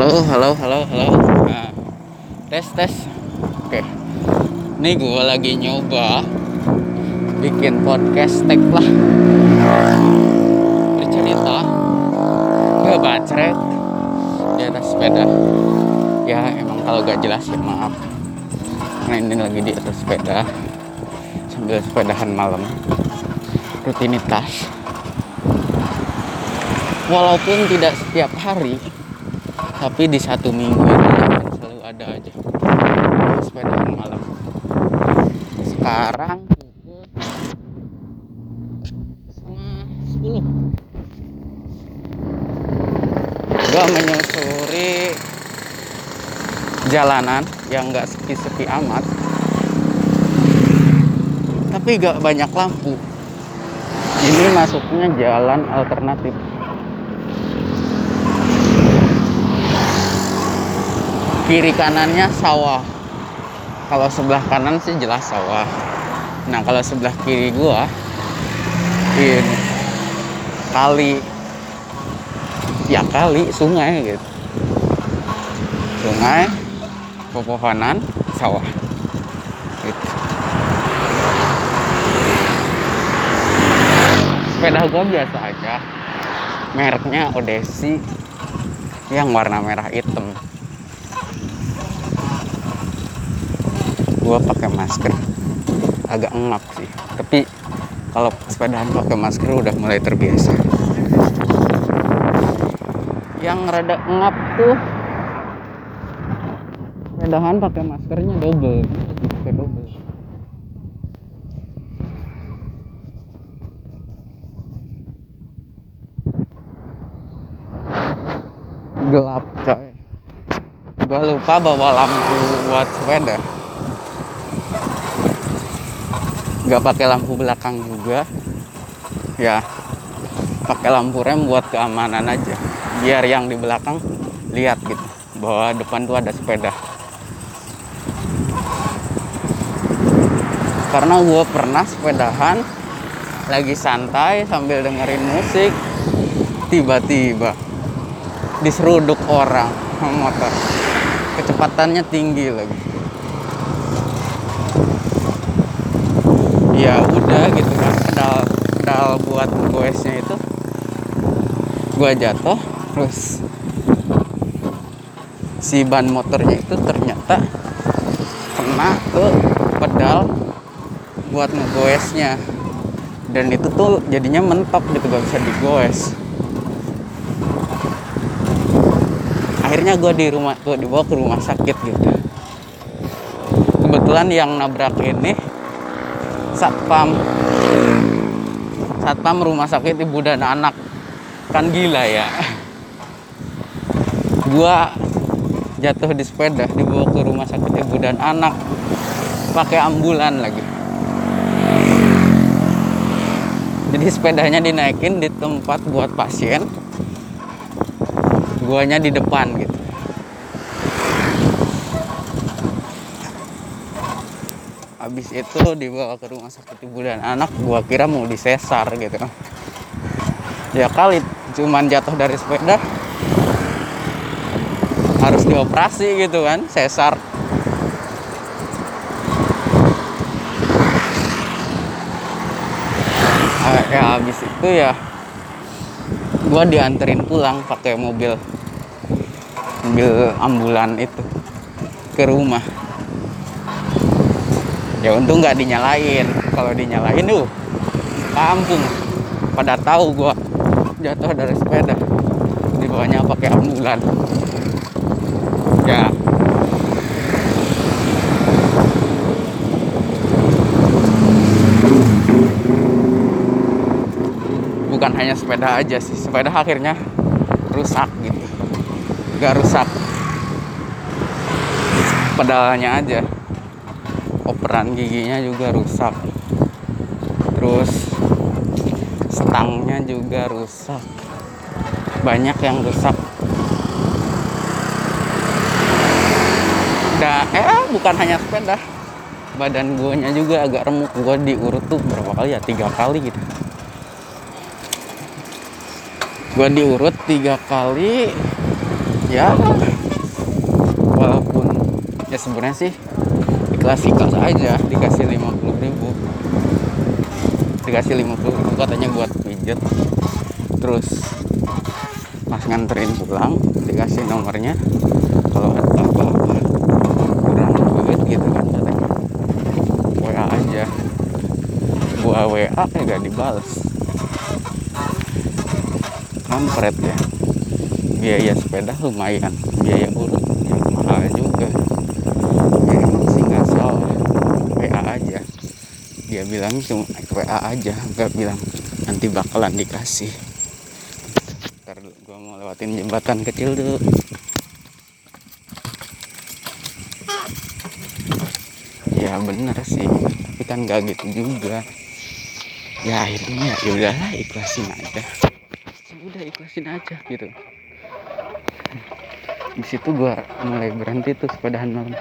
Halo, halo, halo, halo. Nah, tes, tes. Oke. Ini gue lagi nyoba bikin podcast tag lah. Bercerita. Gue bacret di atas sepeda. Ya emang kalau gak jelas ya maaf. Karena ini lagi di atas sepeda sambil sepedahan malam. Rutinitas. Walaupun tidak setiap hari, tapi di satu minggu itu akan selalu ada aja. Sepedaan malam. Sekarang pukul setengah sepuluh. gua menyusuri jalanan yang nggak sepi-sepi amat. Tapi gak banyak lampu. Ini masuknya jalan alternatif kiri kanannya sawah. Kalau sebelah kanan sih jelas sawah. Nah kalau sebelah kiri gua ini kali. Ya kali sungai gitu. Sungai pepohonan sawah. Gitu. Sepeda gua biasa aja. Mereknya Odesi yang warna merah hitam gue pakai masker. Agak ngap sih. Tapi kalau sepedaan pakai masker udah mulai terbiasa. Yang rada ngap tuh sepedahan pakai maskernya double. Pakai double. Gelap coy. Gue lupa bawa lampu buat sepeda nggak pakai lampu belakang juga. Ya pakai lampu rem buat keamanan aja. Biar yang di belakang lihat gitu. Bahwa depan tuh ada sepeda. Karena gue pernah sepedahan lagi santai sambil dengerin musik tiba-tiba diseruduk orang motor. Kecepatannya tinggi lagi ya udah gitu kan pedal pedal buat goesnya itu. Gua jatuh terus si ban motornya itu ternyata kena ke pedal buat ngegoesnya. Dan itu tuh jadinya mentok gitu gak bisa digoes. Akhirnya gue di rumah gue dibawa ke rumah sakit gitu. Kebetulan yang nabrak ini satpam. Satpam rumah sakit ibu dan anak. Kan gila ya. Gua jatuh di sepeda dibawa ke rumah sakit ibu dan anak. Pakai ambulan lagi. Jadi sepedanya dinaikin di tempat buat pasien. Guanya di depan gitu habis itu dibawa ke rumah sakit ibu dan anak gua kira mau disesar gitu. Ya kali cuman jatuh dari sepeda harus dioperasi gitu kan sesar. Ah, ya habis itu ya gua dianterin pulang pakai mobil mobil ambulan itu ke rumah ya untung nggak dinyalain. Kalau dinyalain tuh kampung. Pada tahu gua jatuh dari sepeda. Dibawanya pakai ambulan. Ya. Bukan hanya sepeda aja sih. Sepeda akhirnya rusak gitu. Gak rusak. Pedalnya aja operan giginya juga rusak. Terus stangnya juga rusak. Banyak yang rusak. Da eh bukan hanya sepeda. Badan gue juga agak remuk. Gue diurut tuh berapa kali ya? Tiga kali gitu. Gua diurut tiga kali. Ya. Walaupun ya sebenarnya sih ikhlas aja dikasih 50 ribu. Dikasih 50 ribu katanya buat pijet terus pas nganterin pulang dikasih nomornya. Kalau ada apa-apa kurang duit gitu kan katanya. WA aja. Gua WA eh gak dibales. Kampret ya. Biaya sepeda lumayan biaya urut ya mahal juga ya emang sih nggak salah WA aja dia bilang cuma WA aja nggak bilang nanti bakalan dikasih. Ntar gua mau lewatin jembatan kecil dulu. Ya bener sih. Tapi kan gak gitu juga. Ya akhirnya ya udahlah ikhlasin aja. Ya udah ikhlasin aja gitu. Di situ gua mulai berhenti tuh sepedahan malam.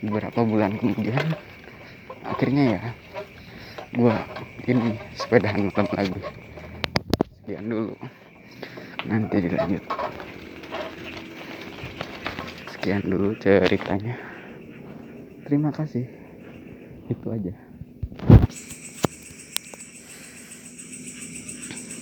Beberapa bulan kemudian akhirnya ya gua ini sepedahan malam lagi sekian dulu. Nanti dilanjut. Sekian dulu ceritanya. Terima kasih. Itu aja